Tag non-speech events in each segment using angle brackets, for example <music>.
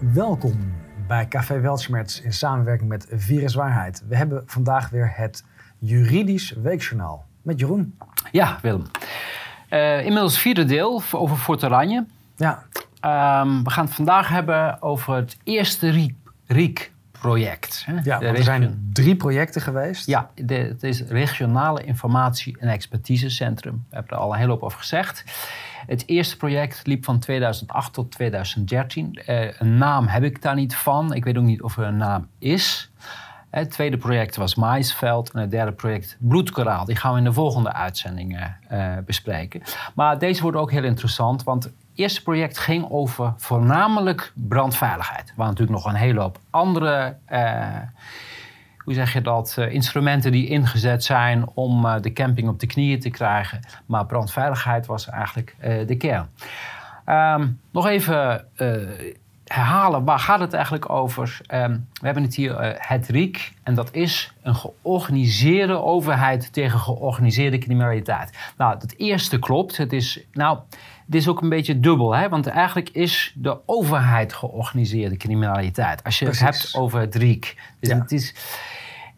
Welkom bij Café Weltschmerz in samenwerking met Viruswaarheid. We hebben vandaag weer het Juridisch Weekjournaal met Jeroen. Ja, Willem. Uh, inmiddels vierde deel over Fort Oranje. Ja. Um, we gaan het vandaag hebben over het eerste RIEK-project. Ja, er zijn drie projecten geweest. Ja, de, het is Regionale Informatie- en Expertisecentrum. We hebben er al een hele hoop over gezegd. Het eerste project liep van 2008 tot 2013. Uh, een naam heb ik daar niet van. Ik weet ook niet of er een naam is. Het tweede project was Maisveld en het derde project Bloedkoraal. Die gaan we in de volgende uitzendingen uh, bespreken. Maar deze wordt ook heel interessant, want het eerste project ging over voornamelijk brandveiligheid. Waren natuurlijk nog een hele hoop andere... hoe zeg je dat, uh, instrumenten die ingezet zijn om uh, de camping op de knieën te krijgen. Maar brandveiligheid was eigenlijk uh, de kern. Um, nog even herhalen, waar gaat het eigenlijk over? Um, we hebben het hier het RIEK en dat is een georganiseerde overheid tegen georganiseerde criminaliteit. Nou, het eerste klopt. Het is, nou, het is ook een beetje dubbel, hè? want eigenlijk is de overheid georganiseerde criminaliteit. Als je Precies. het hebt over het RIEK. Dus ja. het is,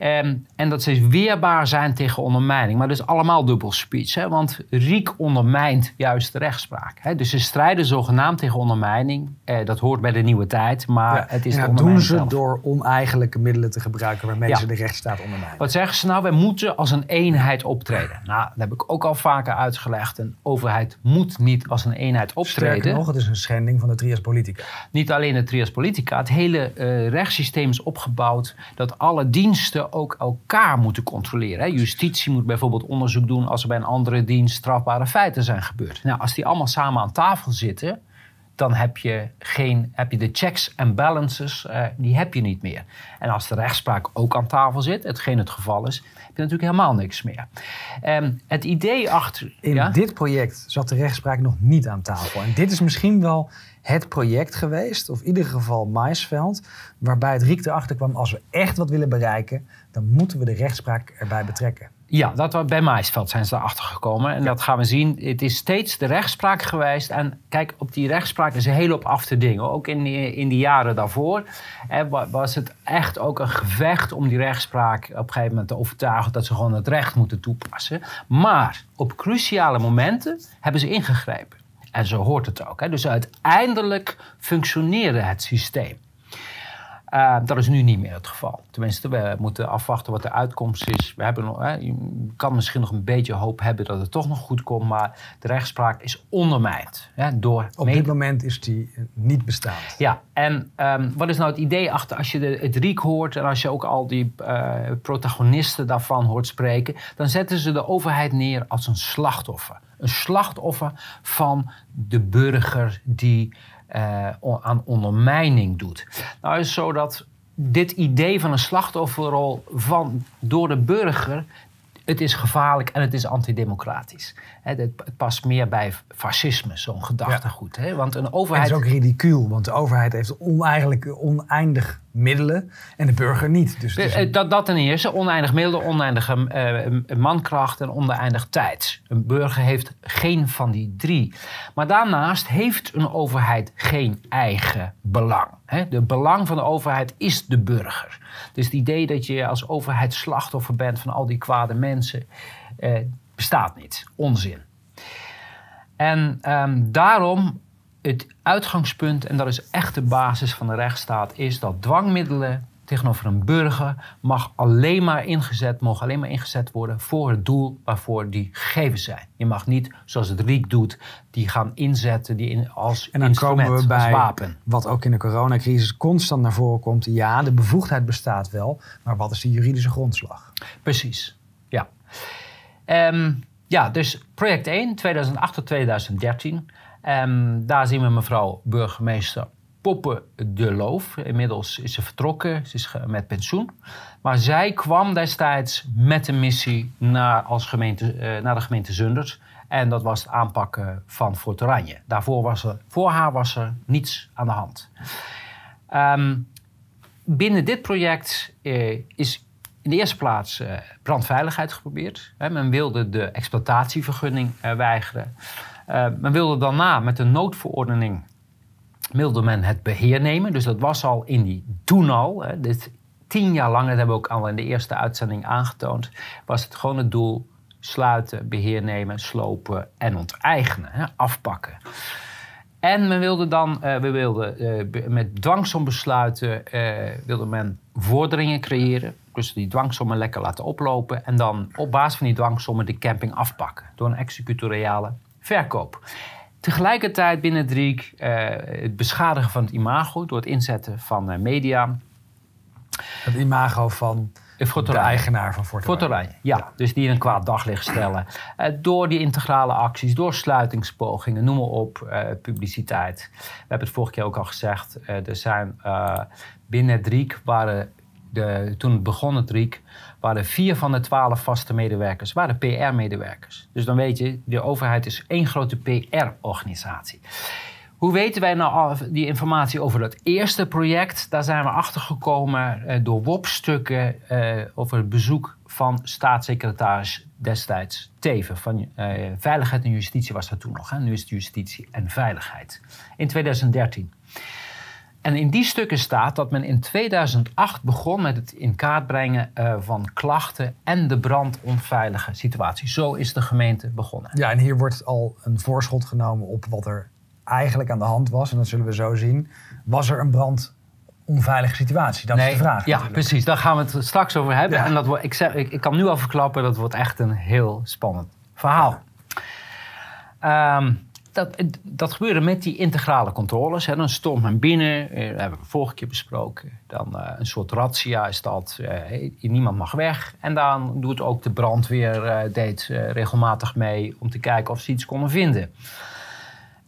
Um, en dat ze weerbaar zijn tegen ondermijning. Maar dat is allemaal dubbel speech. Hè? Want Riek ondermijnt juist de rechtspraak. Hè? Dus ze strijden zogenaamd tegen ondermijning. Eh, dat hoort bij de nieuwe tijd. Maar ja, het is ja, de doen ze zelf. door oneigenlijke middelen te gebruiken... waarmee ja. ze de rechtsstaat ondermijnen. Wat zeggen ze nou? Wij moeten als een eenheid optreden. Nou, dat heb ik ook al vaker uitgelegd. Een overheid moet niet als een eenheid optreden. Sterker nog, het is een schending van de trias politica. Niet alleen de trias politica. Het hele uh, rechtssysteem is opgebouwd... dat alle diensten ook elkaar moeten controleren. Justitie moet bijvoorbeeld onderzoek doen als er bij een andere dienst strafbare feiten zijn gebeurd. Nou, als die allemaal samen aan tafel zitten, dan heb je, geen, heb je de checks en balances, uh, die heb je niet meer. En als de rechtspraak ook aan tafel zit, hetgeen het geval is, heb je natuurlijk helemaal niks meer. Um, het idee achter... In ja? dit project zat de rechtspraak nog niet aan tafel. En dit is misschien wel het project geweest, of in ieder geval Maisveld, waarbij het Riek erachter kwam, als we echt wat willen bereiken, dan moeten we de rechtspraak erbij betrekken. Ja, dat, bij Maisveld zijn ze erachter gekomen. En ja. dat gaan we zien. Het is steeds de rechtspraak geweest. En kijk, op die rechtspraak is een hele hoop af te dingen. Ook in die, in die jaren daarvoor hè, was het echt ook een gevecht om die rechtspraak op een gegeven moment te overtuigen dat ze gewoon het recht moeten toepassen. Maar op cruciale momenten hebben ze ingegrepen. En zo hoort het ook. Hè. Dus uiteindelijk functioneerde het systeem. Uh, dat is nu niet meer het geval. Tenminste, we moeten afwachten wat de uitkomst is. We hebben nog, je kan misschien nog een beetje hoop hebben dat het toch nog goed komt, maar de rechtspraak is ondermijnd. Hè, door Op dit moment is die niet bestaand. Ja, en um, wat is nou het idee achter als je de, het RIEK hoort en als je ook al die uh, protagonisten daarvan hoort spreken, dan zetten ze de overheid neer als een slachtoffer. Een slachtoffer van de burger die aan ondermijning doet. Nou is het zo dat dit idee van een slachtofferrol van, door de burger het is gevaarlijk en het is antidemocratisch. He, het past meer bij fascisme, zo'n gedachtegoed. Ja. Want een overheid... Het is ook ridicuul, want de overheid heeft oneindig middelen en de burger niet. Dus een... dat, dat ten eerste, oneindig middelen, oneindige uh, mankracht en oneindig tijd. Een burger heeft geen van die drie. Maar daarnaast heeft een overheid geen eigen belang. Hè? De belang van de overheid is de burger. Dus het idee dat je als overheid slachtoffer bent van al die kwade mensen, eh, bestaat niet. Onzin. En um, daarom het uitgangspunt, en dat is echt de basis van de rechtsstaat, is dat dwangmiddelen tegenover een burger mag alleen maar ingezet, mogen alleen maar ingezet worden voor het doel waarvoor die gegeven zijn. Je mag niet, zoals het RIEK doet, die gaan inzetten die in, als en dan komen we bij wapen. Wat ook in de coronacrisis constant naar voren komt. Ja, de bevoegdheid bestaat wel, maar wat is de juridische grondslag? Precies. Um, ja, dus project 1, 2008 tot 2013. Um, daar zien we mevrouw burgemeester Poppe de Loof. Inmiddels is ze vertrokken, ze is met pensioen. Maar zij kwam destijds met een missie naar, als gemeente, uh, naar de gemeente Zundert. En dat was het aanpakken van Fort Oranje. Daarvoor was er, voor haar was er niets aan de hand. Um, binnen dit project uh, is in de eerste plaats uh, brandveiligheid geprobeerd. Men wilde de exploitatievergunning weigeren. men wilde daarna met een noodverordening wilde men het beheer nemen. Dus dat was al in die toen al, dit tien jaar lang, dat hebben we ook al in de eerste uitzending aangetoond, was het gewoon het doel sluiten, beheer nemen, slopen en onteigenen, hè, afpakken. En men wilde dan, we wilden met dwangsombesluiten, wilde men vorderingen creëren. Dus die dwangsommen lekker laten oplopen. En dan op basis van die dwangsommen de camping afpakken. Door een executoriale verkoop. Tegelijkertijd binnen Driek het beschadigen van het imago door het inzetten van media. Het imago van de eigenaar van Forterij. Forterij, ja. ja. Dus die in een kwaad daglicht stellen. Uh, door die integrale acties, door sluitingspogingen, noem maar op, uh, publiciteit. We hebben het vorige keer ook al gezegd. Uh, er zijn binnen het RIEK waren, de, toen begon het RIEK, waren vier van de twaalf vaste medewerkers, waren PR-medewerkers. Dus dan weet je, de overheid is één grote PR-organisatie. Hoe weten wij nou die informatie over dat eerste project? Daar zijn we achtergekomen uh, door WOP-stukken uh, over het bezoek van staatssecretaris destijds Teven. Van uh, Veiligheid en Justitie was dat toen nog. Hè? Nu is het Justitie en Veiligheid. In 2013. En in die stukken staat dat men in 2008 begon met het in kaart brengen van klachten en de brandonveilige situatie. Zo is de gemeente begonnen. Ja, en hier wordt al een voorschot genomen op wat er eigenlijk aan de hand was, en dat zullen we zo zien, was er een brand onveilige situatie? Dat is de vraag. Ja, precies. Daar gaan we het straks over hebben. En dat wordt, ik, zeg, ik, ik, kan nu al verklappen, dat wordt echt een heel spannend verhaal. Ehm, dat, dat gebeurde met die integrale controles. Hè. Dan stormt men binnen, eh, dat hebben we vorige keer besproken. Dan uh, een soort razzia is dat, uh, niemand mag weg. En dan doet ook de brandweer, uh, deed regelmatig mee om te kijken of ze iets konden vinden.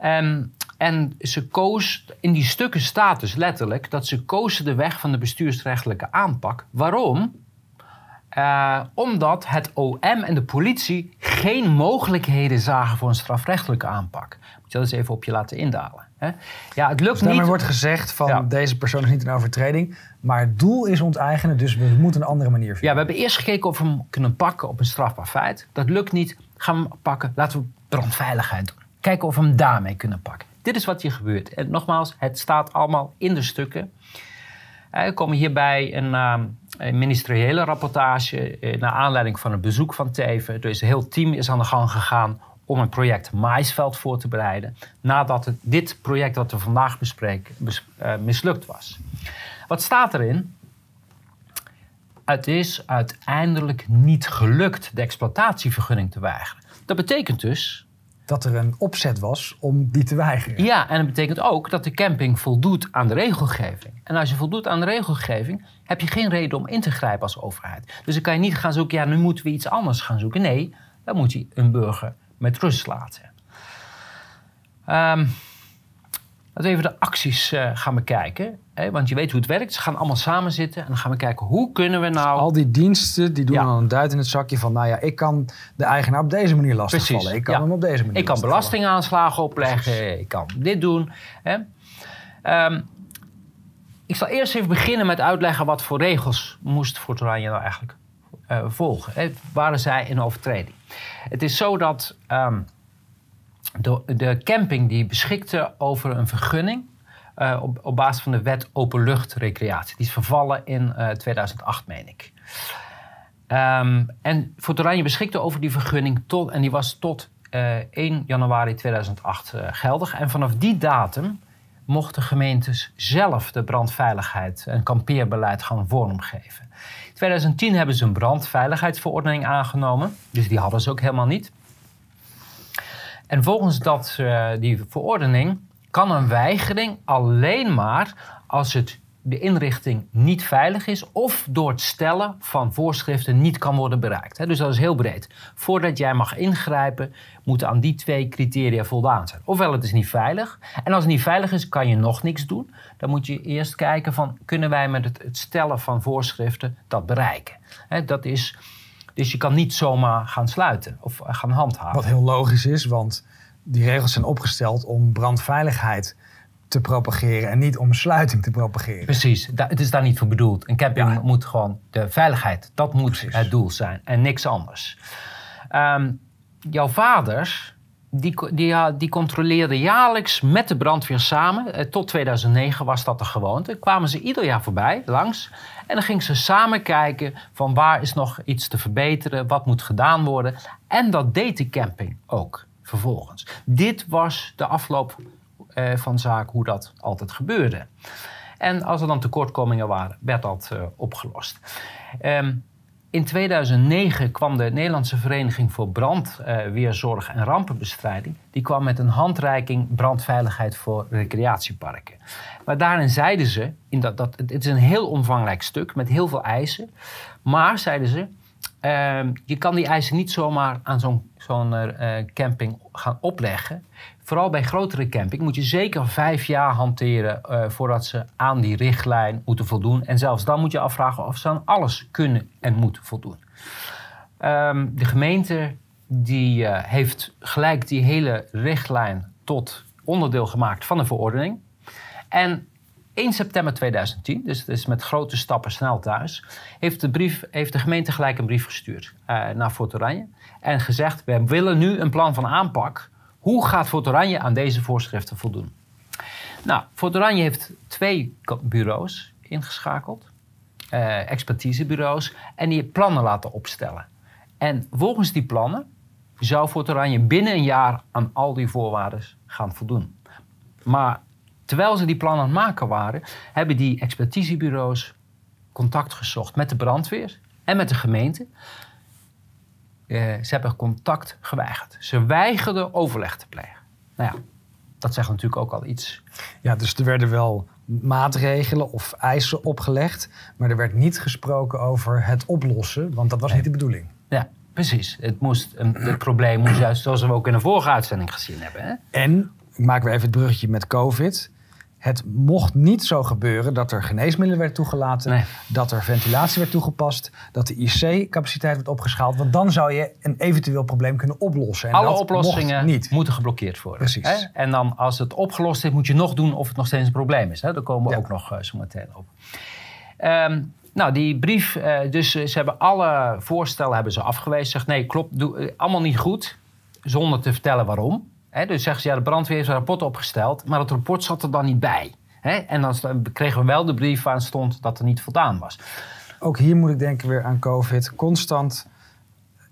Um, en ze koos, in die stukken staat dus letterlijk dat ze kozen de weg van de bestuursrechtelijke aanpak. Waarom? Uh, omdat het OM en de politie geen mogelijkheden zagen voor een strafrechtelijke aanpak. Moet je dat eens even op je laten indalen. Hè? Ja, het lukt dus niet. wordt gezegd van deze persoon is niet een overtreding. Maar het doel is onteigenen, dus we moeten een andere manier vinden. Ja, we hebben eerst gekeken of we hem kunnen pakken op een strafbaar feit. Dat lukt niet. Gaan we hem pakken. Laten we brandveiligheid doen. Kijken of we hem daarmee kunnen pakken. Dit is wat hier gebeurt. En nogmaals, het staat allemaal in de stukken. Eh, er komen hierbij een, uh, een ministeriële rapportage uh, naar aanleiding van een bezoek van Teven. Dus een heel team is aan de gang gegaan om een project Maisveld voor te bereiden. Nadat dit project dat we vandaag bespreken uh, mislukt was. Wat staat erin? Het is uiteindelijk niet gelukt de exploitatievergunning te weigeren. Dat betekent dus dat er een opzet was om die te weigeren. Ja, en dat betekent ook dat de camping voldoet aan de regelgeving. En als je voldoet aan de regelgeving, heb je geen reden om in te grijpen als overheid. Dus dan kan je niet gaan zoeken, ja, nu moeten we iets anders gaan zoeken. Nee, dan moet je een burger met rust laten. Um, Laten we even de acties uh, gaan bekijken. Want je weet hoe het werkt. Ze gaan allemaal samen zitten en dan gaan we kijken hoe kunnen we nou... Al die diensten die doen dan een duit in het zakje van... nou ja, ik kan de eigenaar op deze manier lastigvallen. Precies. Ik kan hem op deze manier Ik kan belastingaanslagen opleggen. Ik kan dit doen. Um, ik zal eerst even beginnen met uitleggen wat voor regels moest Fortoranje nou eigenlijk uh, volgen. Waren zij in overtreding? Het is zo dat... Um, de, de camping die beschikte over een vergunning uh, op, basis van de wet openluchtrecreatie. Die is vervallen in uh, eh, 2008, meen ik. Um, en Fort Oranje beschikte over die vergunning tot, en die was tot uh, eh, 1 januari 2008 geldig. En vanaf die datum mochten gemeentes zelf de brandveiligheid en kampeerbeleid gaan vormgeven. In 2010 hebben ze een brandveiligheidsverordening aangenomen, dus die hadden ze ook helemaal niet. En volgens dat, die verordening kan een weigering alleen maar als het de inrichting niet veilig is of door het stellen van voorschriften niet kan worden bereikt. Dus dat is heel breed. Voordat jij mag ingrijpen, moeten aan die twee criteria voldaan zijn. Ofwel het is niet veilig. En als het niet veilig is, kan je nog niks doen. Dan moet je eerst kijken van, kunnen wij met het, stellen van voorschriften dat bereiken? Dat is dus je kan niet zomaar gaan sluiten of gaan handhaven. Wat heel logisch is, want die regels zijn opgesteld om brandveiligheid te propageren en niet om sluiting te propageren. Precies, het is daar niet voor bedoeld. Een camping moet gewoon de veiligheid, dat moet het doel zijn en niks anders. Um, jouw vaders, die, die, die controleerden jaarlijks met de brandweer samen. Eh, tot 2009 was dat de gewoonte. Kwamen ze ieder jaar voorbij, langs. En dan gingen ze samen kijken van waar is nog iets te verbeteren, wat moet gedaan worden. En dat deed de camping ook vervolgens. Dit was de afloop eh, van zaak hoe dat altijd gebeurde. En als er dan tekortkomingen waren, werd dat uh, opgelost. Um, in 2009 kwam de Nederlandse Vereniging voor Brandweerzorg en Rampenbestrijding. Die kwam met een handreiking brandveiligheid voor recreatieparken. Maar daarin zeiden ze, in dat, dat, het is een heel omvangrijk stuk met heel veel eisen. Maar zeiden ze, uh, je kan die eisen niet zomaar aan zo'n uh, camping gaan opleggen. Vooral bij grotere camping moet je zeker vijf jaar hanteren uh, voordat ze aan die richtlijn moeten voldoen. En zelfs dan moet je afvragen of ze aan alles kunnen en moeten voldoen. Um, de gemeente die uh, heeft gelijk die hele richtlijn tot onderdeel gemaakt van de verordening. En 1 september 2010, dus het is met grote stappen snel thuis, heeft de, brief, heeft de gemeente gelijk een brief gestuurd uh, naar Fort Oranje. En gezegd, we willen nu een plan van aanpak hoe gaat Fort Oranje aan deze voorschriften voldoen? Nou, Fort Oranje heeft twee bureaus ingeschakeld, uh, expertisebureaus, en die plannen laten opstellen. En volgens die plannen zou Fort Oranje binnen een jaar aan al die voorwaarden gaan voldoen. Maar terwijl ze die plannen aan het maken waren, hebben die expertisebureaus contact gezocht met de brandweer en met de gemeente. Uh, ze hebben contact geweigerd. Ze weigerden overleg te plegen. Nou ja, dat zegt natuurlijk ook al iets. Ja, dus er werden wel maatregelen of eisen opgelegd, maar er werd niet gesproken over het oplossen, want dat was niet de bedoeling. Ja, precies. Het, moest, een, het probleem moest juist, zoals we ook in de vorige uitzending gezien hebben. Hè? En, ik maak weer even het bruggetje met COVID. Het mocht niet zo gebeuren dat er geneesmiddelen werden toegelaten, dat er ventilatie werd toegepast, dat de IC-capaciteit werd opgeschaald. Want dan zou je een eventueel probleem kunnen oplossen. En Alle oplossingen niet. moeten geblokkeerd worden. Precies. Hè? En dan als het opgelost is, moet je nog doen of het nog steeds een probleem is. Hè? Daar komen we ook nog uh, zo meteen op. Um, nou, die brief, uh, dus ze hebben alle voorstellen hebben ze afgewezen. Zegt nee, klopt, doe, uh, allemaal niet goed. Zonder te vertellen waarom. He, dus zeggen ze, ja, de brandweer heeft een rapport opgesteld, maar het rapport zat er dan niet bij. en dan kregen we wel de brief waar stond dat er niet voldaan was. Ook hier moet ik denken weer aan COVID. Constant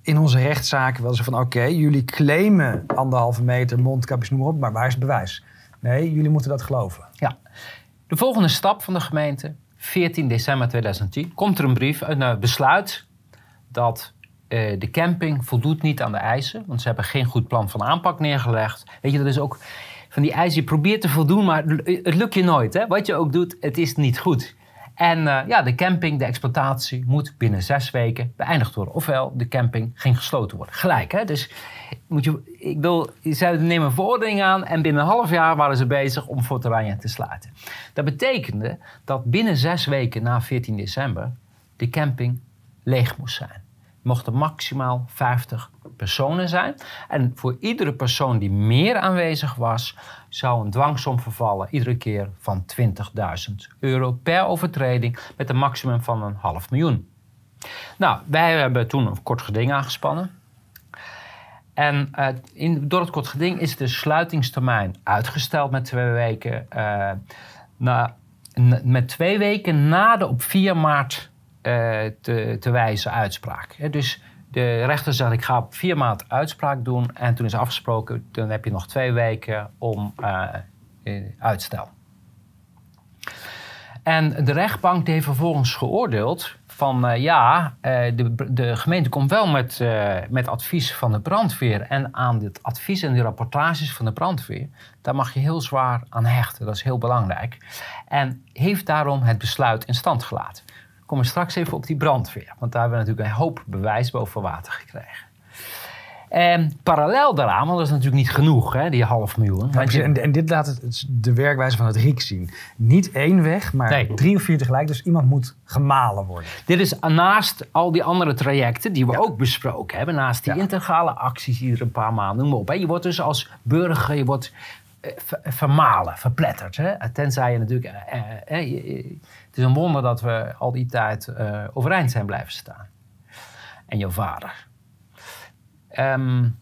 in onze rechtszaken wel zo van... oké, jullie claimen anderhalve meter, mondkapjes, noem maar op... maar waar is het bewijs? Nee, jullie moeten dat geloven. Ja. De volgende stap van de gemeente, 14 december 2010... komt er een brief, een besluit dat uh, de camping voldoet niet aan de eisen, want ze hebben geen goed plan van aanpak neergelegd. Weet je, dat is ook van die eisen, je probeert te voldoen, maar het lukt je nooit. Hè? Wat je ook doet, het is niet goed. En uh, ja, de camping, de exploitatie moet binnen zes weken beëindigd worden. Ofwel, de camping ging gesloten worden. Gelijk, hè? Dus moet je, ik wil, ze nemen een verordening aan en binnen een half jaar waren ze bezig om Fort Oranje te sluiten. Dat betekende dat binnen zes weken na 14 december de camping leeg moest zijn mochten maximaal 50 personen zijn. En voor iedere persoon die meer aanwezig was, zou een dwangsom vervallen, iedere keer van 20.000 euro per overtreding, met een maximum van een half miljoen. Nou, wij hebben toen een kort geding aangespannen. En uh, in, door het kort geding is de sluitingstermijn uitgesteld met twee weken. Uh, na, met twee weken na de op 4 maart te, te wijzen uitspraak. dus de rechter zegt, ik ga op 4 maart uitspraak doen. En toen is afgesproken, dan heb je nog twee weken om uh, uitstel. En de rechtbank heeft vervolgens geoordeeld van uh, ja, de, de, gemeente komt wel met, met advies van de brandweer. En aan dit advies en die rapportages van de brandweer, daar mag je heel zwaar aan hechten. Dat is heel belangrijk. En heeft daarom het besluit in stand gelaten komen straks even op die brandweer. Want daar hebben we natuurlijk een hoop bewijs boven water gekregen. En parallel daaraan, want dat is natuurlijk niet genoeg, hè, die half miljoen. en, en, dit laat het, de werkwijze van het RIek zien. Niet één weg, maar drie of vier tegelijk. Dus iemand moet gemalen worden. Dit is naast al die andere trajecten die we ook besproken hebben. Naast die integrale acties iedere paar maanden, noem maar op. Hè. Je wordt dus als burger, je wordt eh, vermalen, verpletterd. Hè? Tenzij je natuurlijk... Eh, eh, het is een wonder dat we al die tijd uh, overeind zijn blijven staan. En jouw vader. Um,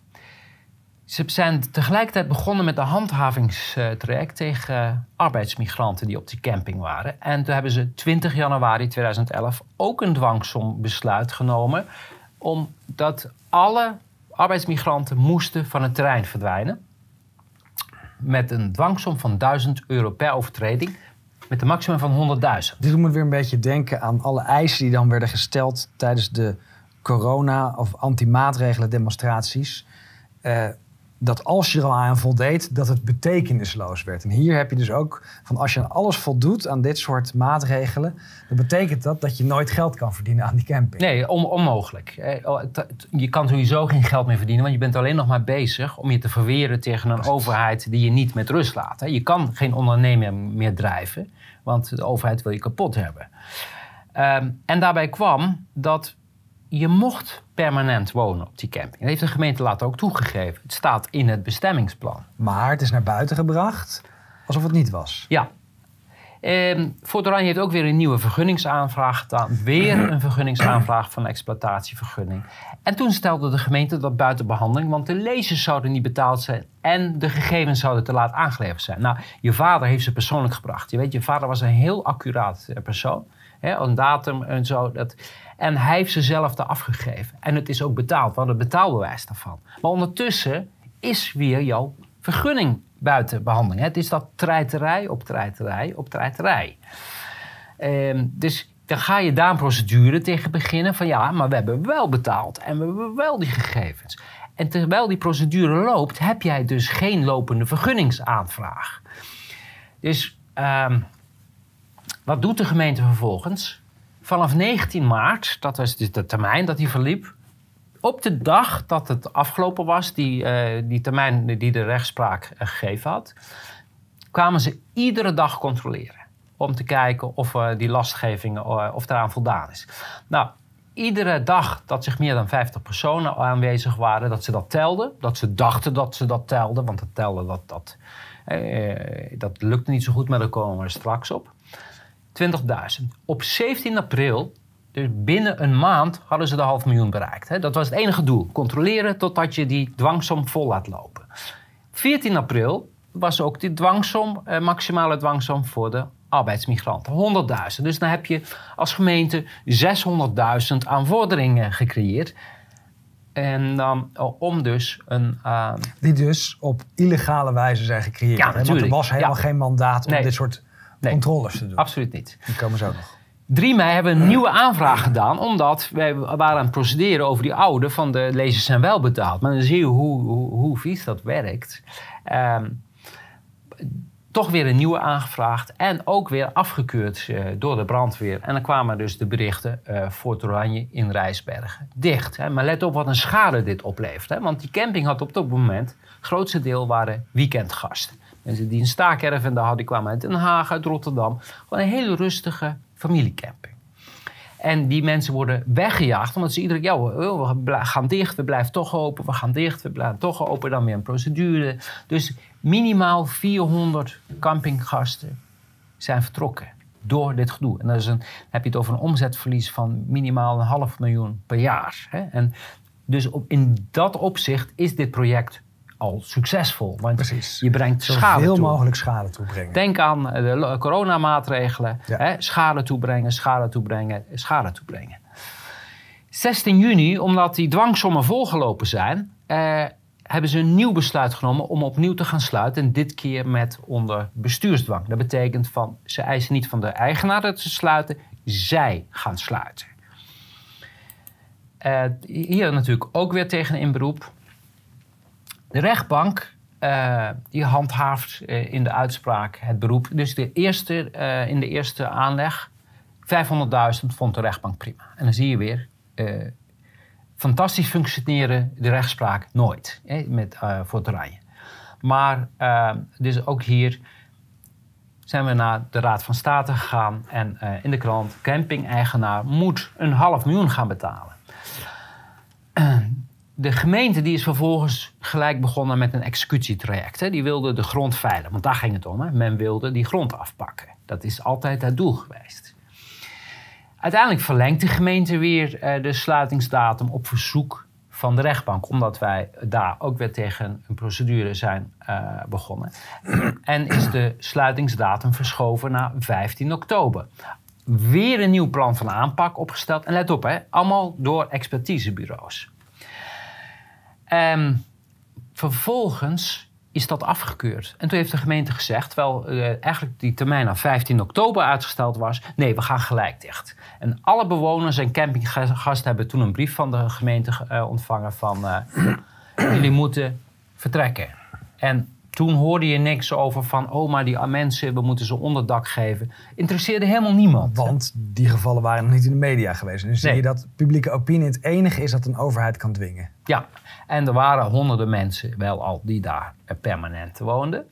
Ze zijn tegelijkertijd begonnen met een handhavingstraject tegen arbeidsmigranten die op die camping waren. En toen hebben ze 20 januari 2011 ook een dwangsombesluit genomen. Omdat alle arbeidsmigranten moesten van het terrein verdwijnen. Met een dwangsom van 1000 euro per overtreding. Met een maximum van 100.000. Dit moet weer een beetje denken aan alle eisen die dan werden gesteld tijdens de corona- of anti-maatregelen demonstraties. Uh, dat als je er al aan voldeed, dat het betekenisloos werd. En hier heb je dus ook van als je aan alles voldoet aan dit soort maatregelen, dan betekent dat dat je nooit geld kan verdienen aan die camping. Nee, onmogelijk. Oh, je kan sowieso geen geld meer verdienen, want je bent alleen nog maar bezig om je te verweren tegen een overheid die je niet met rust laat. Je kan geen onderneming meer drijven, want de overheid wil je kapot hebben. Ehm, en daarbij kwam dat je mocht permanent wonen op die camping. Dat heeft de gemeente later ook toegegeven. Het staat in het bestemmingsplan. Maar het is naar buiten gebracht alsof het niet was. Ja. Eh, Fort Oranje heeft ook weer een nieuwe vergunningsaanvraag gedaan. Weer een vergunningsaanvraag van exploitatievergunning. En toen stelde de gemeente dat buiten behandeling, want de lezers zouden niet betaald zijn en de gegevens zouden te laat aangeleverd zijn. Nou, je vader heeft ze persoonlijk gebracht. Je weet, je vader was een heel accuraat eh, persoon. Een datum en zo. Dat, en hij heeft ze zelf daar afgegeven. En het is ook betaald. Hadden het betaalbewijs daarvan. Maar ondertussen is weer jouw vergunning buiten behandeling. Het is dat treiterij op treiterij op treiterij. Ehm, dus dan ga je daar een procedure tegen beginnen van ja, maar we hebben wel betaald en we hebben wel die gegevens. En terwijl die procedure loopt, heb jij dus geen lopende vergunningsaanvraag. Dus ehm, wat doet de gemeente vervolgens? Vanaf 19 maart, dat was dus de termijn dat die verliep, op de dag dat het afgelopen was, die, uh, die termijn die de rechtspraak uh, gegeven had, kwamen ze iedere dag controleren. Om te kijken of uh, die lastgeving of eraan voldaan is. Nou, iedere dag dat zich meer dan 50 personen aanwezig waren, dat ze dat telden. Dat ze dachten dat ze dat telden, want dat tellen dat, dat, dat lukte niet zo goed, maar daar komen we straks op. 20.000. Op 17 april, dus binnen een maand, hadden ze de half miljoen bereikt. Dat was het enige doel. Controleren totdat je die dwangsom vol laat lopen. 14 april was ook die dwangsom, eh, maximale dwangsom voor de arbeidsmigranten. 100.000. Dus dan heb je als gemeente 600.000 aan vorderingen gecreëerd. En dan om dus een. Uh... Die dus op illegale wijze zijn gecreëerd. Ja, natuurlijk. Want er was helemaal geen mandaat om dit soort nee, controles te doen. Absoluut niet. Die komen zo nog. 3 mei hebben we een nieuwe aanvraag gedaan, omdat wij waren aan het procederen over die oude van de lezers zijn wel betaald. Maar dan zie je hoe, hoe, hoe vies dat werkt. Um, toch weer een nieuwe aangevraagd en ook weer afgekeurd uh, door de brandweer. En dan kwamen dus de berichten uh, Fort Oranje in Rijsbergen dicht. Hè. Maar let op wat een schade dit oplevert. Hè. Want die camping had op dat moment, het grootste deel waren weekendgasten. Mensen die een staakerven daar hadden, kwamen uit Den Haag, uit Rotterdam. Gewoon een hele rustige familiecamping. En die mensen worden weggejaagd omdat ze iedere keer, ja, we gaan dicht, we blijven toch open, we gaan dicht, we blijven toch open, dan weer een procedure. Dus minimaal 400 campinggasten zijn vertrokken door dit gedoe. En dan, is een, dan heb je het over een omzetverlies van minimaal een half miljoen per jaar. Hè? En dus op, in dat opzicht is dit project al succesvol. Want Precies. je brengt schade Zoveel mogelijk schade toebrengen. Denk aan de coronamaatregelen. Hè? Schade toebrengen, schade toebrengen, schade toebrengen. 16 juni, omdat die dwangsommen volgelopen zijn... Eh, hebben ze een nieuw besluit genomen om opnieuw te gaan sluiten. En dit keer met onder bestuursdwang. Dat betekent van, ze eisen niet van de eigenaar dat ze sluiten. Zij gaan sluiten. Uh, hier natuurlijk ook weer tegen in beroep. De rechtbank uh, die handhaaft uh, in de uitspraak het beroep. Dus de eerste, uh, in de eerste aanleg, 500.000 vond de rechtbank prima. En dan zie je weer, fantastisch functioneren de rechtspraak nooit met, voor het rijden. Maar dus ook hier zijn we naar de Raad van State gegaan en in de krant, camping-eigenaar moet een half miljoen gaan betalen <clears throat> de gemeente die is vervolgens gelijk begonnen met een executietraject. Hè. Die wilde de grond veilen, want daar ging het om. Hè. Men wilde die grond afpakken. Dat is altijd het doel geweest. Uiteindelijk verlengt de gemeente weer uh, de sluitingsdatum op verzoek van de rechtbank, omdat wij daar ook weer tegen een procedure zijn uh, begonnen. en is de sluitingsdatum verschoven naar 15 oktober. Weer een nieuw plan van aanpak opgesteld. En let op, hè, allemaal door expertisebureaus. Um, vervolgens is dat afgekeurd. En toen heeft de gemeente gezegd, terwijl uh, eigenlijk die termijn naar 15 oktober uitgesteld was, nee, we gaan gelijk dicht. En alle bewoners en campinggasten hebben toen een brief van de gemeente uh, ontvangen van uh, <clears throat> jullie moeten vertrekken. En toen hoorde je niks over van, oh maar die mensen, we moeten ze onderdak geven. Interesseerde helemaal niemand. Want die gevallen waren nog niet in de media geweest. Dus zie je dat publieke opinie het enige is dat een overheid kan dwingen. Ja, en er waren honderden mensen wel al die daar permanent woonden.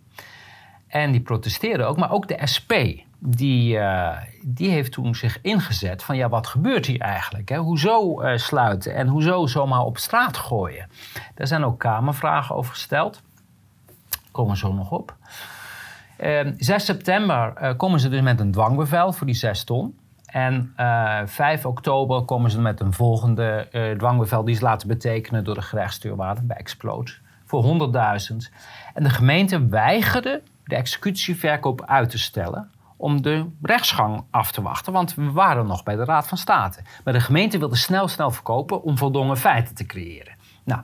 En die protesteerden ook, maar ook de SP. Die, uh, die heeft toen zich ingezet van ja, wat gebeurt hier eigenlijk? Hè? Hoezo uh, sluiten en hoezo zomaar op straat gooien? Daar zijn ook kamervragen over gesteld. Komen zo nog op. Uh, ehm, 6 september eh, komen ze dus met een dwangbevel voor die 6 ton. En uh, eh, 5 oktober komen ze met een volgende uh, dwangbevel die ze laten betekenen door de gerechtsdeurwaarder bij Explode voor 100.000. En de gemeente weigerde de executieverkoop uit te stellen om de rechtsgang af te wachten, want we waren nog bij de Raad van State. Maar de gemeente wilde snel, snel verkopen om voldongen feiten te creëren. Nou,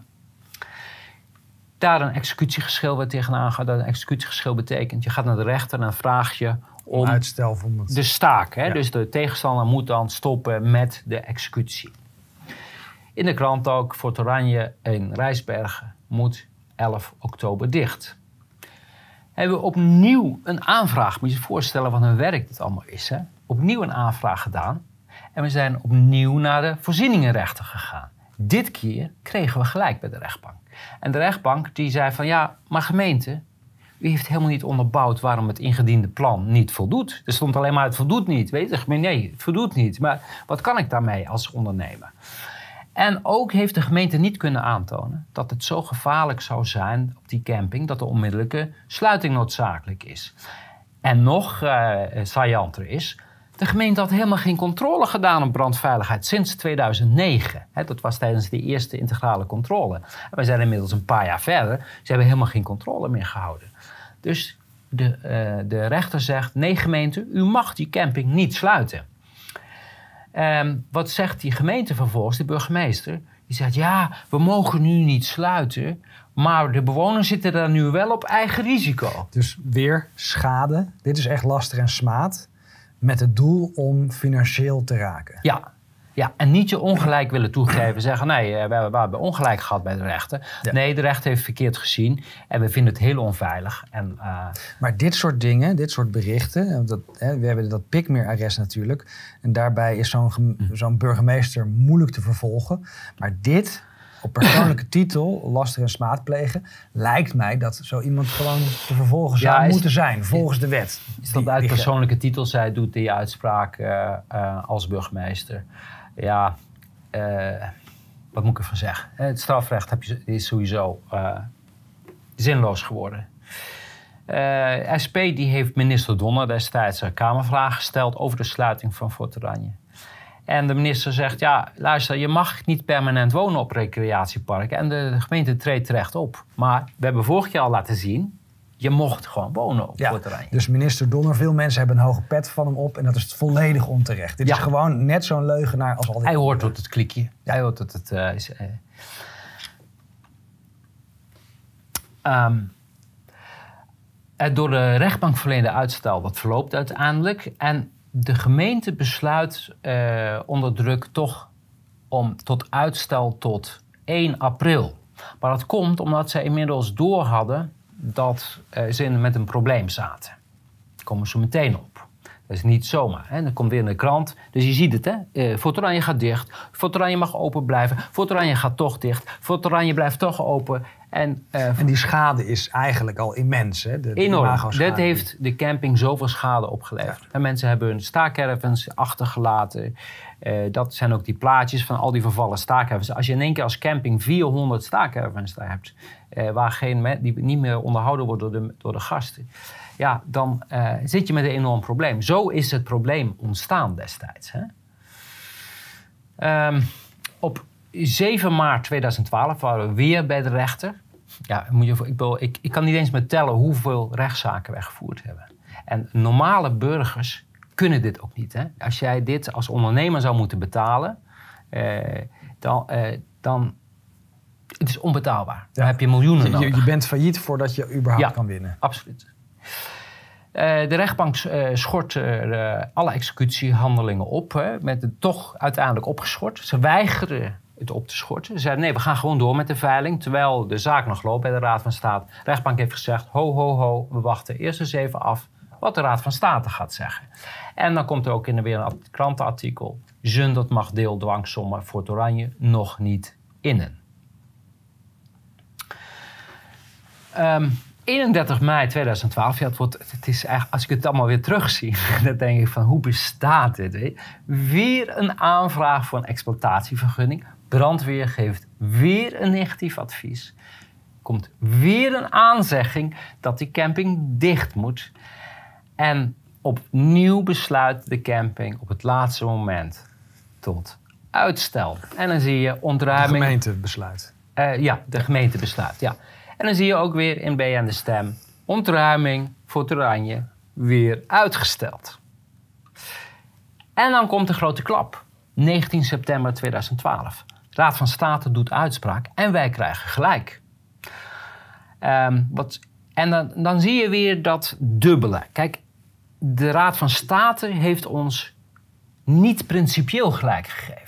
daar een executiegeschil werd tegenaan gaat. Dat een executiegeschil betekent, je gaat naar de rechter en dan vraag je om uitstel van het... de staak. Hè? Dus de tegenstander moet dan stoppen met de executie. In de krant ook, Fort Oranje in Rijsbergen moet 11 oktober dicht. Hebben we opnieuw een aanvraag, moet je je voorstellen wat een werk dit allemaal is. Hè? Opnieuw een aanvraag gedaan. En we zijn opnieuw naar de voorzieningenrechter gegaan. Dit keer kregen we gelijk bij de rechtbank. En de rechtbank die zei van ja, maar gemeente, u heeft helemaal niet onderbouwd waarom het ingediende plan niet voldoet. Er stond alleen maar het voldoet niet. Weet je, nee, het voldoet niet. Maar wat kan ik daarmee als ondernemer? En ook heeft de gemeente niet kunnen aantonen dat het zo gevaarlijk zou zijn op die camping dat de onmiddellijke sluiting noodzakelijk is. En nog uh, saillanter is, de gemeente had helemaal geen controle gedaan op brandveiligheid sinds 2009. dat was tijdens de eerste integrale controle. We zijn inmiddels een paar jaar verder. Ze hebben helemaal geen controle meer gehouden. Dus de, uh, de rechter zegt: nee, gemeente, u mag die camping niet sluiten. Um, wat zegt die gemeente vervolgens, de burgemeester? Die zegt: ja, we mogen nu niet sluiten. Maar de bewoners zitten daar nu wel op eigen risico. Dus weer schade. Dit is echt lastig en smaad. Met het doel om financieel te raken. Ja, ja, en niet je ongelijk willen toegeven. Zeggen, nee, eh, we hebben ongelijk gehad bij de rechter. Nee, de rechter heeft verkeerd gezien. En we vinden het heel onveilig. En, uh... Maar dit soort dingen, dit soort berichten. Dat, hè, we hebben dat pikmeer-arrest natuurlijk. En daarbij is zo'n mhm. zo'n burgemeester moeilijk te vervolgen. Maar dit op persoonlijke titel lastig en smaad plegen, lijkt mij dat zo iemand gewoon te vervolgen zou moeten zijn, volgens de wet. Is dat uit persoonlijke titel zij doet die uitspraak uh, uh, als burgemeester? ja, uh, wat moet ik ervan zeggen? Het strafrecht heb je, is sowieso zinloos geworden. Eh, SP die heeft minister Donner destijds een Kamervraag gesteld over de sluiting van Fort Oranje. En de minister zegt, ja, luister, je mag niet permanent wonen op recreatieparken. En de gemeente treedt terecht op. Maar we hebben vorig jaar al laten zien je mocht gewoon wonen op ja, terrein. Dus minister Donner, veel mensen hebben een hoge pet van hem op en dat is volledig onterecht. Dit is gewoon net zo'n leugenaar als altijd. Hij hoort tot het klikje. Hij hoort tot het... Uh, is, um, het door de rechtbank verleende uitstel, dat verloopt uiteindelijk. En de gemeente besluit uh, onder druk toch om tot uitstel tot 1 april. Maar dat komt omdat ze inmiddels door hadden dat uh, ze met een probleem zaten. Daar komen ze meteen op. Dat is niet zomaar. Hè. Dan komt weer in de krant. Dus je ziet het, hè. Uh, Fort Oranje gaat dicht. Fort Oranje mag open blijven. Fort Oranje gaat toch dicht. Fort Oranje blijft toch open. En, uh, en die schade is eigenlijk al immens, hè? De, enorm. Dat heeft de camping zoveel schade opgeleverd. En mensen hebben hun staakcaravans achtergelaten. Uh, dat zijn ook die plaatjes van al die vervallen staakcaravans. Als je in één keer als camping 400 staakcaravans daar hebt... Uh, waar geen, die niet meer onderhouden worden door de, door de gasten... ja, dan zit je met een enorm probleem. Zo is het probleem ontstaan destijds. Hè? Um, op 7 maart 2012 waren we weer bij de rechter. Ja, moet je, ik, ik, ik kan niet eens meer tellen hoeveel rechtszaken wij gevoerd hebben. En normale burgers kunnen dit ook niet. Hè? Als jij dit als ondernemer zou moeten betalen, eh, dan, eh, dan het is onbetaalbaar. Dan heb je miljoenen nodig. je, je bent failliet voordat je überhaupt Ja. kan winnen. Absoluut. Eh, de rechtbank eh, schort eh, alle executiehandelingen op. Hè, met het toch uiteindelijk opgeschort. Ze weigeren het op te schorten. Ze zeiden nee, we gaan gewoon door met de veiling. Terwijl de zaak nog loopt bij de Raad van State. De rechtbank heeft gezegd, ho, ho, ho. We wachten eerst eens even af wat de Raad van State gaat zeggen. En dan komt er ook in weer een krantenartikel. Zundert mag deel dwangsommen voor het Oranje nog niet innen. Ehm, 31 mei 2012, ja, het wordt, het is eigenlijk, als ik het allemaal weer terugzie, <laughs> dan denk ik van hoe bestaat dit? Weer een aanvraag voor een exploitatievergunning. Brandweer geeft weer een negatief advies. Komt weer een aanzegging dat die camping dicht moet. En opnieuw besluit de camping op het laatste moment tot uitstel. En dan zie je De ontruiming. gemeente besluit. Eh, ja, de gemeente besluit, ja. En dan zie je ook weer in BN de Stem... ontruiming voor Oranje weer uitgesteld. En dan komt de grote klap. 19 september 2012. Raad van State doet uitspraak en wij krijgen gelijk. Ehm, wat, en dan, dan zie je weer dat dubbele. Kijk, de Raad van State heeft ons niet principieel gelijk gegeven.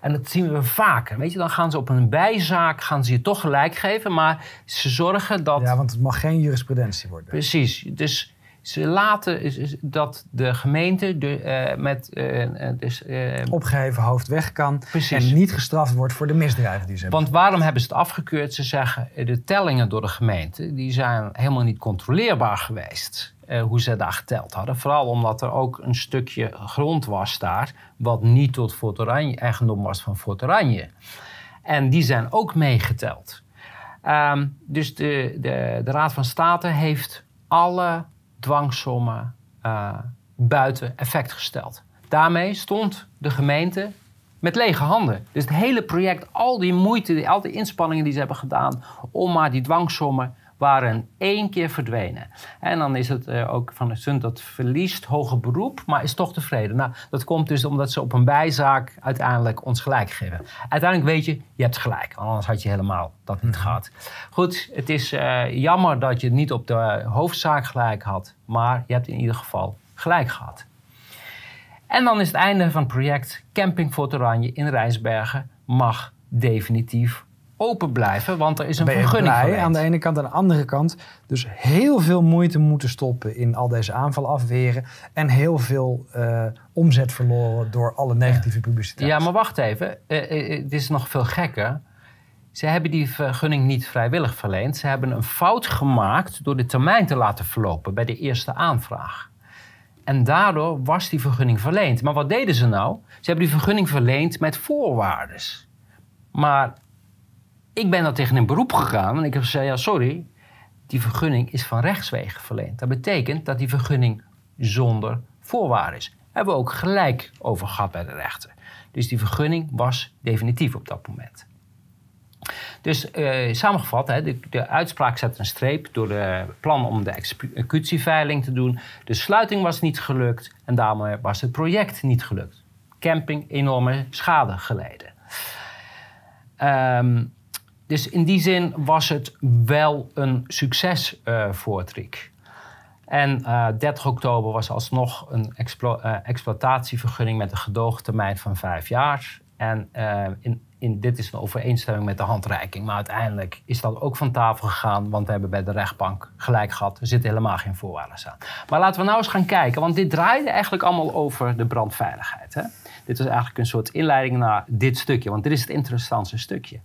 En dat zien we vaker. Weet je, dan gaan ze op een bijzaak gaan ze je toch gelijk geven, maar ze zorgen dat. Ja, want het mag geen jurisprudentie worden. Precies. Dus ze laten is- is dat de gemeente de, eh, met. eh, dus, eh, Opgeheven hoofd weg kan Precies. en niet gestraft wordt voor de misdrijven die ze hebben. Want waarom hebben ze het afgekeurd? Ze zeggen de tellingen door de gemeente die zijn helemaal niet controleerbaar geweest. hoe ze daar geteld hadden. Vooral omdat er ook een stukje grond was daar. wat niet tot Fort Oranje, eigendom was van Fort Oranje. En die zijn ook meegeteld. Ehm, dus de, de, de Raad van State heeft alle dwangsommen eh, buiten effect gesteld. Daarmee stond de gemeente met lege handen. Dus het hele project, al die moeite, al die inspanningen die ze hebben gedaan om maar die dwangsommen waren één keer verdwenen. En dan is het eh, ook van de Sund dat verliest hoger beroep, maar is toch tevreden. Nou, dat komt dus omdat ze op een bijzaak uiteindelijk ons gelijk geven. Uiteindelijk weet je, je hebt gelijk. Anders had je helemaal dat niet gehad. Goed, het is eh, jammer dat je niet op de hoofdzaak gelijk had. Maar je hebt in ieder geval gelijk gehad. En dan is het einde van het project Camping Fort Oranje in Rijsbergen mag definitief open blijven, want er is een ben vergunning blij aan de ene kant. Aan de andere kant dus heel veel moeite moeten stoppen in al deze aanvallen afweren. En heel veel eh, omzet verloren door alle negatieve publiciteit. Ja, maar wacht even. Eh, eh, eh, het is nog veel gekker. Ze hebben die vergunning niet vrijwillig verleend. Ze hebben een fout gemaakt door de termijn te laten verlopen bij de eerste aanvraag. En daardoor was die vergunning verleend. Maar wat deden ze nou? Ze hebben die vergunning verleend met voorwaarden. Maar ik ben daar tegen een beroep gegaan en ik heb gezegd: ja, sorry, die vergunning is van rechtswege verleend. Dat betekent dat die vergunning zonder voorwaarden is. Hebben we ook gelijk over gehad bij de rechter. Dus die vergunning was definitief op dat moment. Dus eh, samengevat, hè, de, de uitspraak zet een streep door de plan om de executieveiling te doen. De sluiting was niet gelukt en daarmee was het project niet gelukt. Camping enorme schade geleden. Ehm, dus in die zin was het wel een succes eh, voor. En eh 30 oktober was alsnog een explo- eh, exploitatievergunning met een gedoogtermijn van vijf jaar. En in, in, dit is een overeenstemming met de handreiking. Maar uiteindelijk is dat ook van tafel gegaan, want we hebben bij de rechtbank gelijk gehad. Er zitten helemaal geen voorwaarden aan. Maar laten we nou eens gaan kijken, want dit draaide eigenlijk allemaal over de brandveiligheid. Hè? Dit was eigenlijk een soort inleiding naar dit stukje, want dit is het interessantste stukje.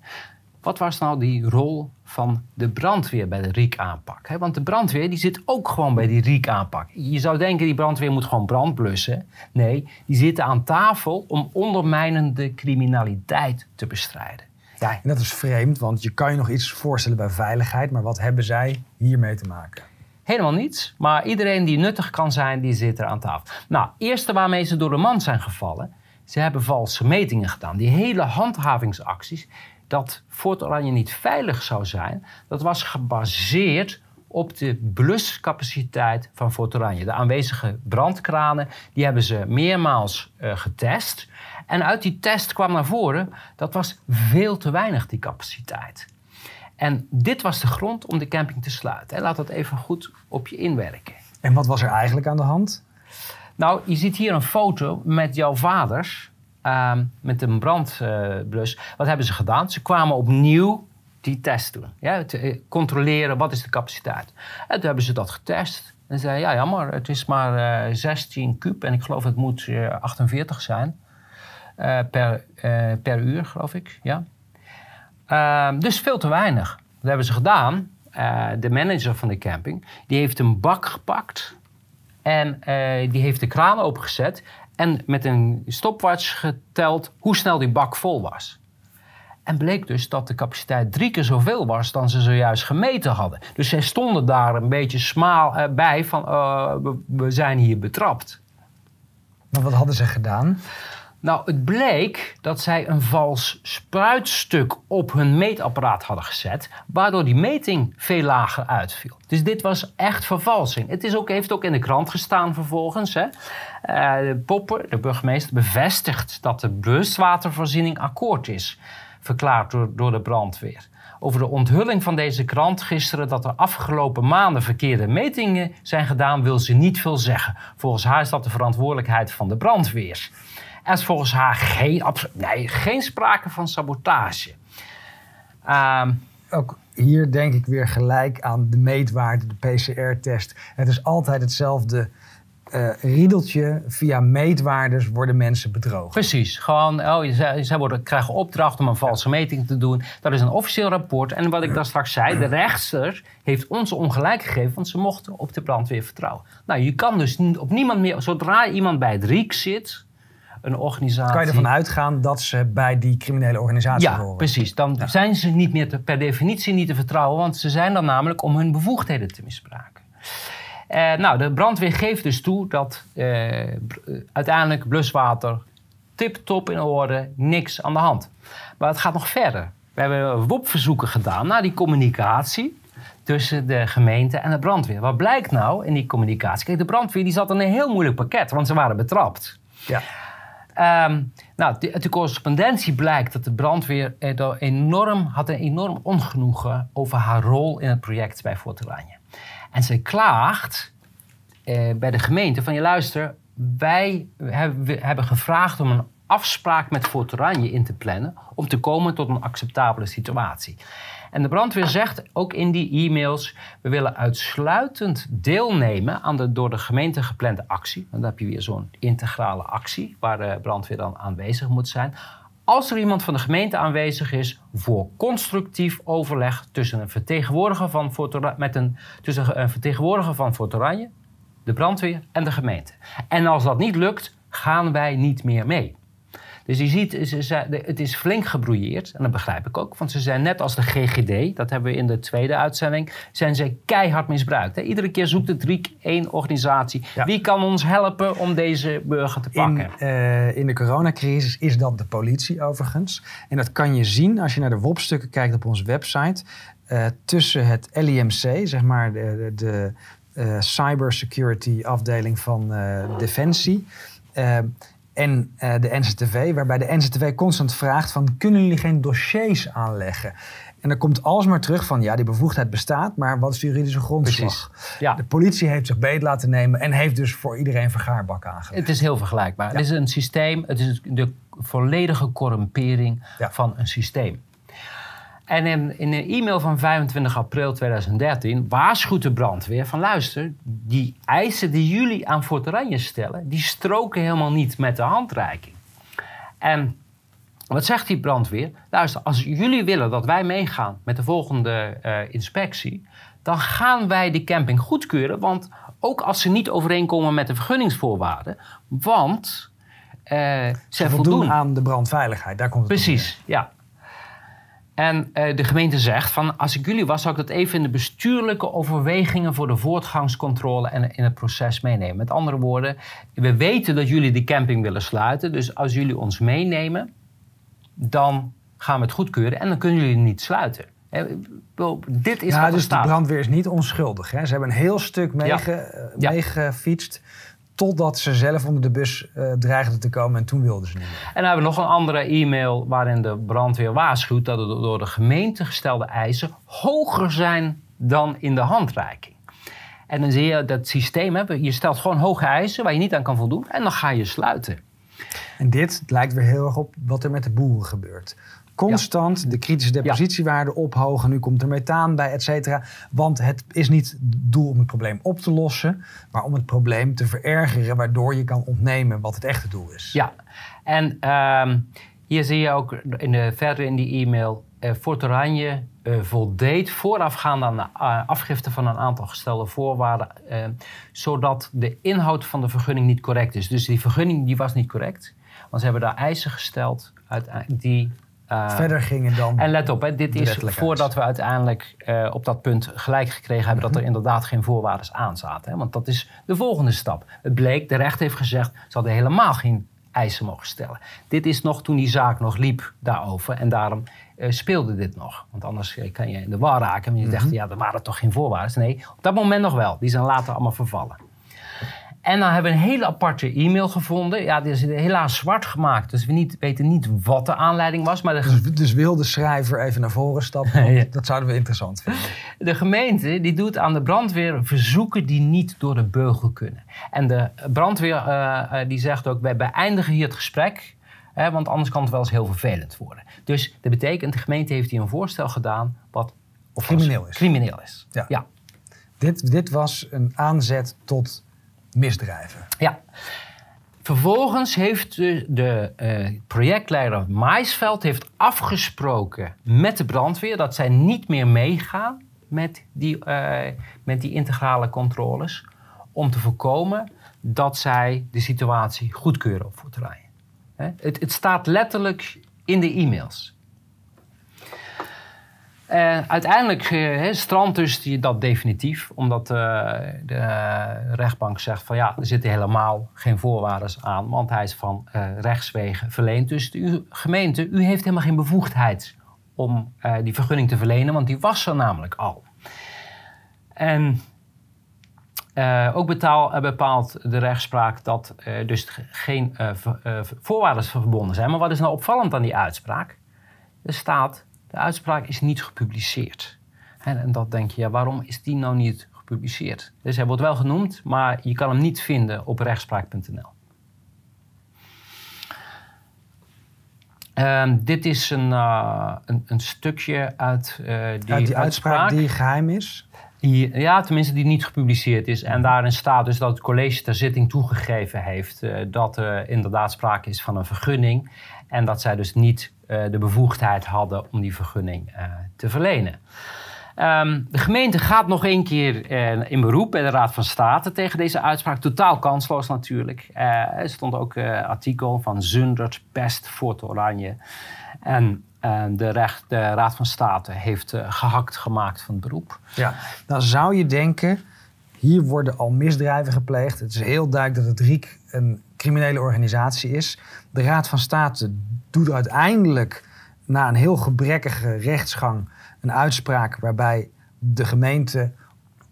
Wat was nou die rol van de brandweer bij de RIEK-aanpak? Want de brandweer die zit ook gewoon bij die RIEK-aanpak. Je zou denken, die brandweer moet gewoon brand blussen. Nee, die zitten aan tafel om ondermijnende criminaliteit te bestrijden. Ja, En dat is vreemd, want je kan je nog iets voorstellen bij veiligheid. Maar wat hebben zij hiermee te maken? Helemaal niets. Maar iedereen die nuttig kan zijn, die zit er aan tafel. Nou, eerste waarmee ze door de mand zijn gevallen. Ze hebben valse metingen gedaan. Die hele handhavingsacties, dat Fort Oranje niet veilig zou zijn, dat was gebaseerd op de bluscapaciteit van Fort Oranje. De aanwezige brandkranen, die hebben ze meermaals uh, getest. En uit die test kwam naar voren, dat was veel te weinig, die capaciteit. En dit was de grond om de camping te sluiten. Laat dat even goed op je inwerken. En wat was er eigenlijk aan de hand? Nou, je ziet hier een foto met jouw vaders. Uh, met een brandblus. wat hebben ze gedaan? Ze kwamen opnieuw die test doen. Ja, te eh, controleren wat is de capaciteit. En toen hebben ze dat getest. En zeiden, ja jammer, het is maar uh, 16 kub. En ik geloof het moet 48 zijn. Per, per uur, geloof ik. Ja. Ehm, dus veel te weinig. Dat hebben ze gedaan. De manager van de camping, die heeft een bak gepakt en die heeft de kraan opengezet en met een stopwatch geteld hoe snel die bak vol was. En bleek dus dat de capaciteit drie keer zoveel was dan ze zojuist gemeten hadden. Dus zij stonden daar een beetje smaal uh, bij van we, we zijn hier betrapt. Maar wat hadden ze gedaan? Nou, het bleek dat zij een vals spruitstuk op hun meetapparaat hadden gezet, waardoor die meting veel lager uitviel. Dus dit was echt vervalsing. Het is ook, heeft ook in de krant gestaan vervolgens. Hè. De Popper, de burgemeester, bevestigt dat de bewustwatervoorziening akkoord is, verklaard door, door de brandweer. Over de onthulling van deze krant gisteren dat er afgelopen maanden verkeerde metingen zijn gedaan, wil ze niet veel zeggen. Volgens haar is dat de verantwoordelijkheid van de brandweer. Er is volgens haar geen, nee, geen sprake van sabotage. Ehm, Ook hier denk ik weer gelijk aan de meetwaarde, de PCR-test. Het is altijd hetzelfde uh, riedeltje. Via meetwaardes worden mensen bedrogen. Precies. Gewoon, oh, zij, zij worden, krijgen opdracht om een valse meting te doen. Dat is een officieel rapport. En wat ik daar straks zei, de rechtster heeft ons ongelijk gegeven, want ze mochten op de brandweer vertrouwen. Nou, je kan dus op niemand meer, zodra iemand bij het RIEK zit, een organisatie. Kan je ervan uitgaan dat ze bij die criminele organisatie ja, horen? Ja, precies. Dan zijn ze niet meer te, per definitie niet te vertrouwen, want ze zijn dan namelijk om hun bevoegdheden te misbruiken. Uh, nou, de brandweer geeft dus toe dat uh, uiteindelijk bluswater tip-top in orde, niks aan de hand. Maar het gaat nog verder. We hebben WOP-verzoeken gedaan naar die communicatie tussen de gemeente en de brandweer. Wat blijkt nou in die communicatie? Kijk, de brandweer die zat in een heel moeilijk pakket, want ze waren betrapt. Ja. Um, nou, de, de, correspondentie blijkt dat de brandweer enorm, had een enorm ongenoegen over haar rol in het project bij Fort Oranje. En zij klaagt eh, bij de gemeente van je luister, wij hebben gevraagd om een afspraak met Fort Oranje in te plannen om te komen tot een acceptabele situatie. En de brandweer zegt ook in die e-mails: we willen uitsluitend deelnemen aan de door de gemeente geplande actie. Dan heb je weer zo'n integrale actie waar de brandweer dan aanwezig moet zijn. Als er iemand van de gemeente aanwezig is voor constructief overleg tussen een vertegenwoordiger van Fort met een, tussen een vertegenwoordiger van Fort Oranje, de brandweer en de gemeente. En als dat niet lukt, gaan wij niet meer mee. Dus je ziet, het is flink gebrouilleerd. En dat begrijp ik ook. Want ze zijn net als de GGD, dat hebben we in de tweede uitzending, zijn ze keihard misbruikt. Iedere keer zoekt het RIEK één organisatie. Wie kan ons helpen om deze burger te pakken? In, uh, in de coronacrisis is dat de politie overigens. En dat kan je zien als je naar de WOP-stukken kijkt op onze website. Uh, tussen het LIMC, zeg maar de, de, de uh, cybersecurity afdeling van Defensie en uh, de NCTV, waarbij de NCTV constant vraagt van kunnen jullie geen dossiers aanleggen? En dan komt alsmaar terug van ja, die bevoegdheid bestaat, maar wat is de juridische grondslag? Ja. De politie heeft zich beet laten nemen en heeft dus voor iedereen vergaarbak aangelegd. Het is heel vergelijkbaar. Het is een systeem, het is de volledige corrumpering van een systeem. En in, in, een e-mail van 25 april 2013 waarschuwt de brandweer van luister, die eisen die jullie aan Fort Oranje stellen, die stroken helemaal niet met de handreiking. En wat zegt die brandweer? Luister, als jullie willen dat wij meegaan met de volgende uh, inspectie, dan gaan wij die camping goedkeuren, want ook als ze niet overeenkomen met de vergunningsvoorwaarden, want uh, ze, ze voldoen, voldoen aan de brandveiligheid, daar komt het Precies, ja. En uh, de gemeente zegt van als ik jullie was, zou ik dat even in de bestuurlijke overwegingen voor de voortgangscontrole en in het proces meenemen. Met andere woorden, we weten dat jullie de camping willen sluiten. Dus als jullie ons meenemen, dan gaan we het goedkeuren en dan kunnen jullie niet sluiten. Dit is ja, dus de brandweer is niet onschuldig. Hè? Ze hebben een heel stuk ja. meegefietst. Totdat ze zelf onder de bus uh, dreigden te komen en toen wilden ze niet meer. En dan hebben we nog een andere e-mail waarin de brandweer waarschuwt dat de door de gemeente gestelde eisen hoger zijn dan in de handreiking. En dan zie je dat systeem, hè, je stelt gewoon hoge eisen waar je niet aan kan voldoen en dan ga je sluiten. En dit lijkt weer heel erg op wat er met de boeren gebeurt. Constant de kritische depositiewaarde ja. ophogen. Nu komt er methaan bij, et cetera. Want het is niet het doel om het probleem op te lossen, maar om het probleem te verergeren, waardoor je kan ontnemen wat het echte doel is. Ja, en uh, hier zie je ook in de, verder in die e-mail. Uh, Fort Oranje uh, voldeed voorafgaand aan de uh, afgifte van een aantal gestelde voorwaarden, zodat de inhoud van de vergunning niet correct is. Dus die vergunning die was niet correct, want ze hebben daar eisen gesteld uit, die uh, Verder gingen dan. En let op, hè, dit is voordat we uiteindelijk uh, op dat punt gelijk gekregen hebben dat er inderdaad geen voorwaarden aan zaten. Hè, want dat is de volgende stap. Het bleek, de rechter heeft gezegd, ze hadden helemaal geen eisen mogen stellen. Dit is nog toen die zaak nog liep daarover en daarom uh, speelde dit nog. Want anders kan je in de war raken en je zegt, ja, er waren toch geen voorwaarden. Nee, op dat moment nog wel. Die zijn later allemaal vervallen. En dan hebben we een hele aparte e-mail gevonden. Ja, die is helaas zwart gemaakt. Dus we niet, weten niet wat de aanleiding was. Maar de... dus, dus wil de schrijver even naar voren stappen? <laughs> Dat zouden we interessant vinden. De gemeente die doet aan de brandweer verzoeken die niet door de beugel kunnen. En de brandweer uh, die zegt ook, wij beëindigen hier het gesprek. Hè, want anders kan het wel eens heel vervelend worden. Dus dat betekent, de gemeente heeft hier een voorstel gedaan wat... crimineel is. Crimineel is, ja. ja. Dit, dit was een aanzet tot misdrijven. Ja. Vervolgens heeft de, uh, projectleider Maisveld heeft afgesproken met de brandweer dat zij niet meer meegaan met die, uh, met die integrale controles. Om te voorkomen dat zij de situatie goedkeuren op voeterij. Het, het staat letterlijk in de e-mails. Uh, uiteindelijk uh, strandt dus dat definitief, omdat uh, de rechtbank zegt van ja, er zitten helemaal geen voorwaarden aan, want hij is van rechtswegen verleend. Dus de gemeente, u heeft helemaal geen bevoegdheid om die vergunning te verlenen, want die was er namelijk al. En ook betaal, bepaalt de rechtspraak dat er dus geen voorwaarden verbonden zijn. Maar wat is nou opvallend aan die uitspraak? Er staat de uitspraak is niet gepubliceerd. En, en dat denk je, ja, waarom is die nou niet gepubliceerd? Dus hij wordt wel genoemd, maar je kan hem niet vinden op rechtspraak.nl. Ehm, dit is een, uh, een, een, stukje uit uh, die, uit die uitspraak, die geheim is? Die, ja, tenminste die niet gepubliceerd is. En daarin staat dus dat het college ter zitting toegegeven heeft uh, dat er inderdaad sprake is van een vergunning. En dat zij dus niet de bevoegdheid hadden om die vergunning uh, te verlenen. Um, de gemeente gaat nog één keer uh, in beroep bij de Raad van State tegen deze uitspraak. Totaal kansloos natuurlijk. er stond ook een artikel van Zundert, Pest, Fort Oranje. En de, recht, de, Raad van State heeft gehakt gemaakt van het beroep. Ja, dan zou je denken, hier worden al misdrijven gepleegd. Het is heel duidelijk dat het RIEK een criminele organisatie is. De Raad van State doet uiteindelijk na een heel gebrekkige rechtsgang een uitspraak waarbij de gemeente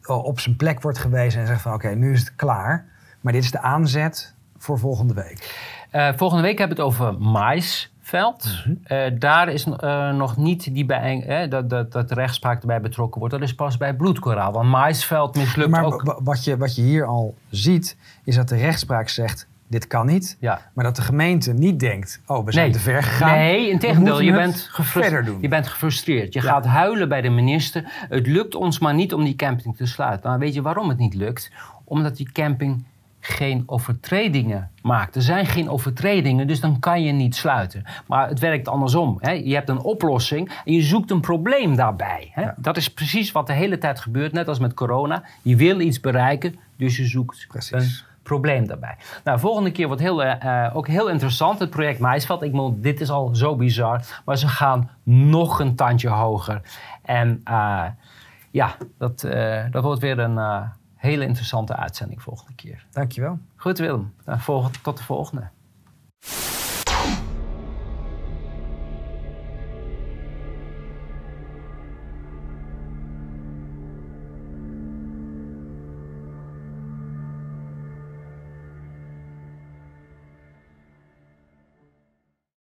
op zijn plek wordt gewezen en zegt van oké, nu is het klaar. Maar dit is de aanzet voor volgende week. Uh, volgende week hebben we het over maisveld. Mm daar is uh, nog niet die bij, dat, dat, dat de rechtspraak erbij betrokken wordt. Dat is pas bij bloedkoraal. Want maisveld mislukt maar ook. Wat je, wat je hier al ziet, is dat de rechtspraak zegt dit kan niet. Ja. Maar dat de gemeente niet denkt, oh, we zijn te ver gegaan. Nee, in tegendeel, je bent, gefrustreerd. je bent gefrustreerd. Je gaat huilen bij de minister. Het lukt ons maar niet om die camping te sluiten. Maar weet je waarom het niet lukt? Omdat die camping geen overtredingen maakt. Er zijn geen overtredingen, dus dan kan je niet sluiten. Maar het werkt andersom. Hè? Je hebt een oplossing en je zoekt een probleem daarbij. Hè? Dat is precies wat de hele tijd gebeurt, net als met corona. Je wil iets bereiken, dus je zoekt precies probleem daarbij. Nou, volgende keer wordt heel, uh, ook heel interessant het project Maisveld. Ik bedoel, dit is al zo bizar, maar ze gaan nog een tandje hoger. En uh, ja, dat, uh, dat wordt weer een hele interessante uitzending volgende keer. Dankjewel. Goed Willem, tot de volgende.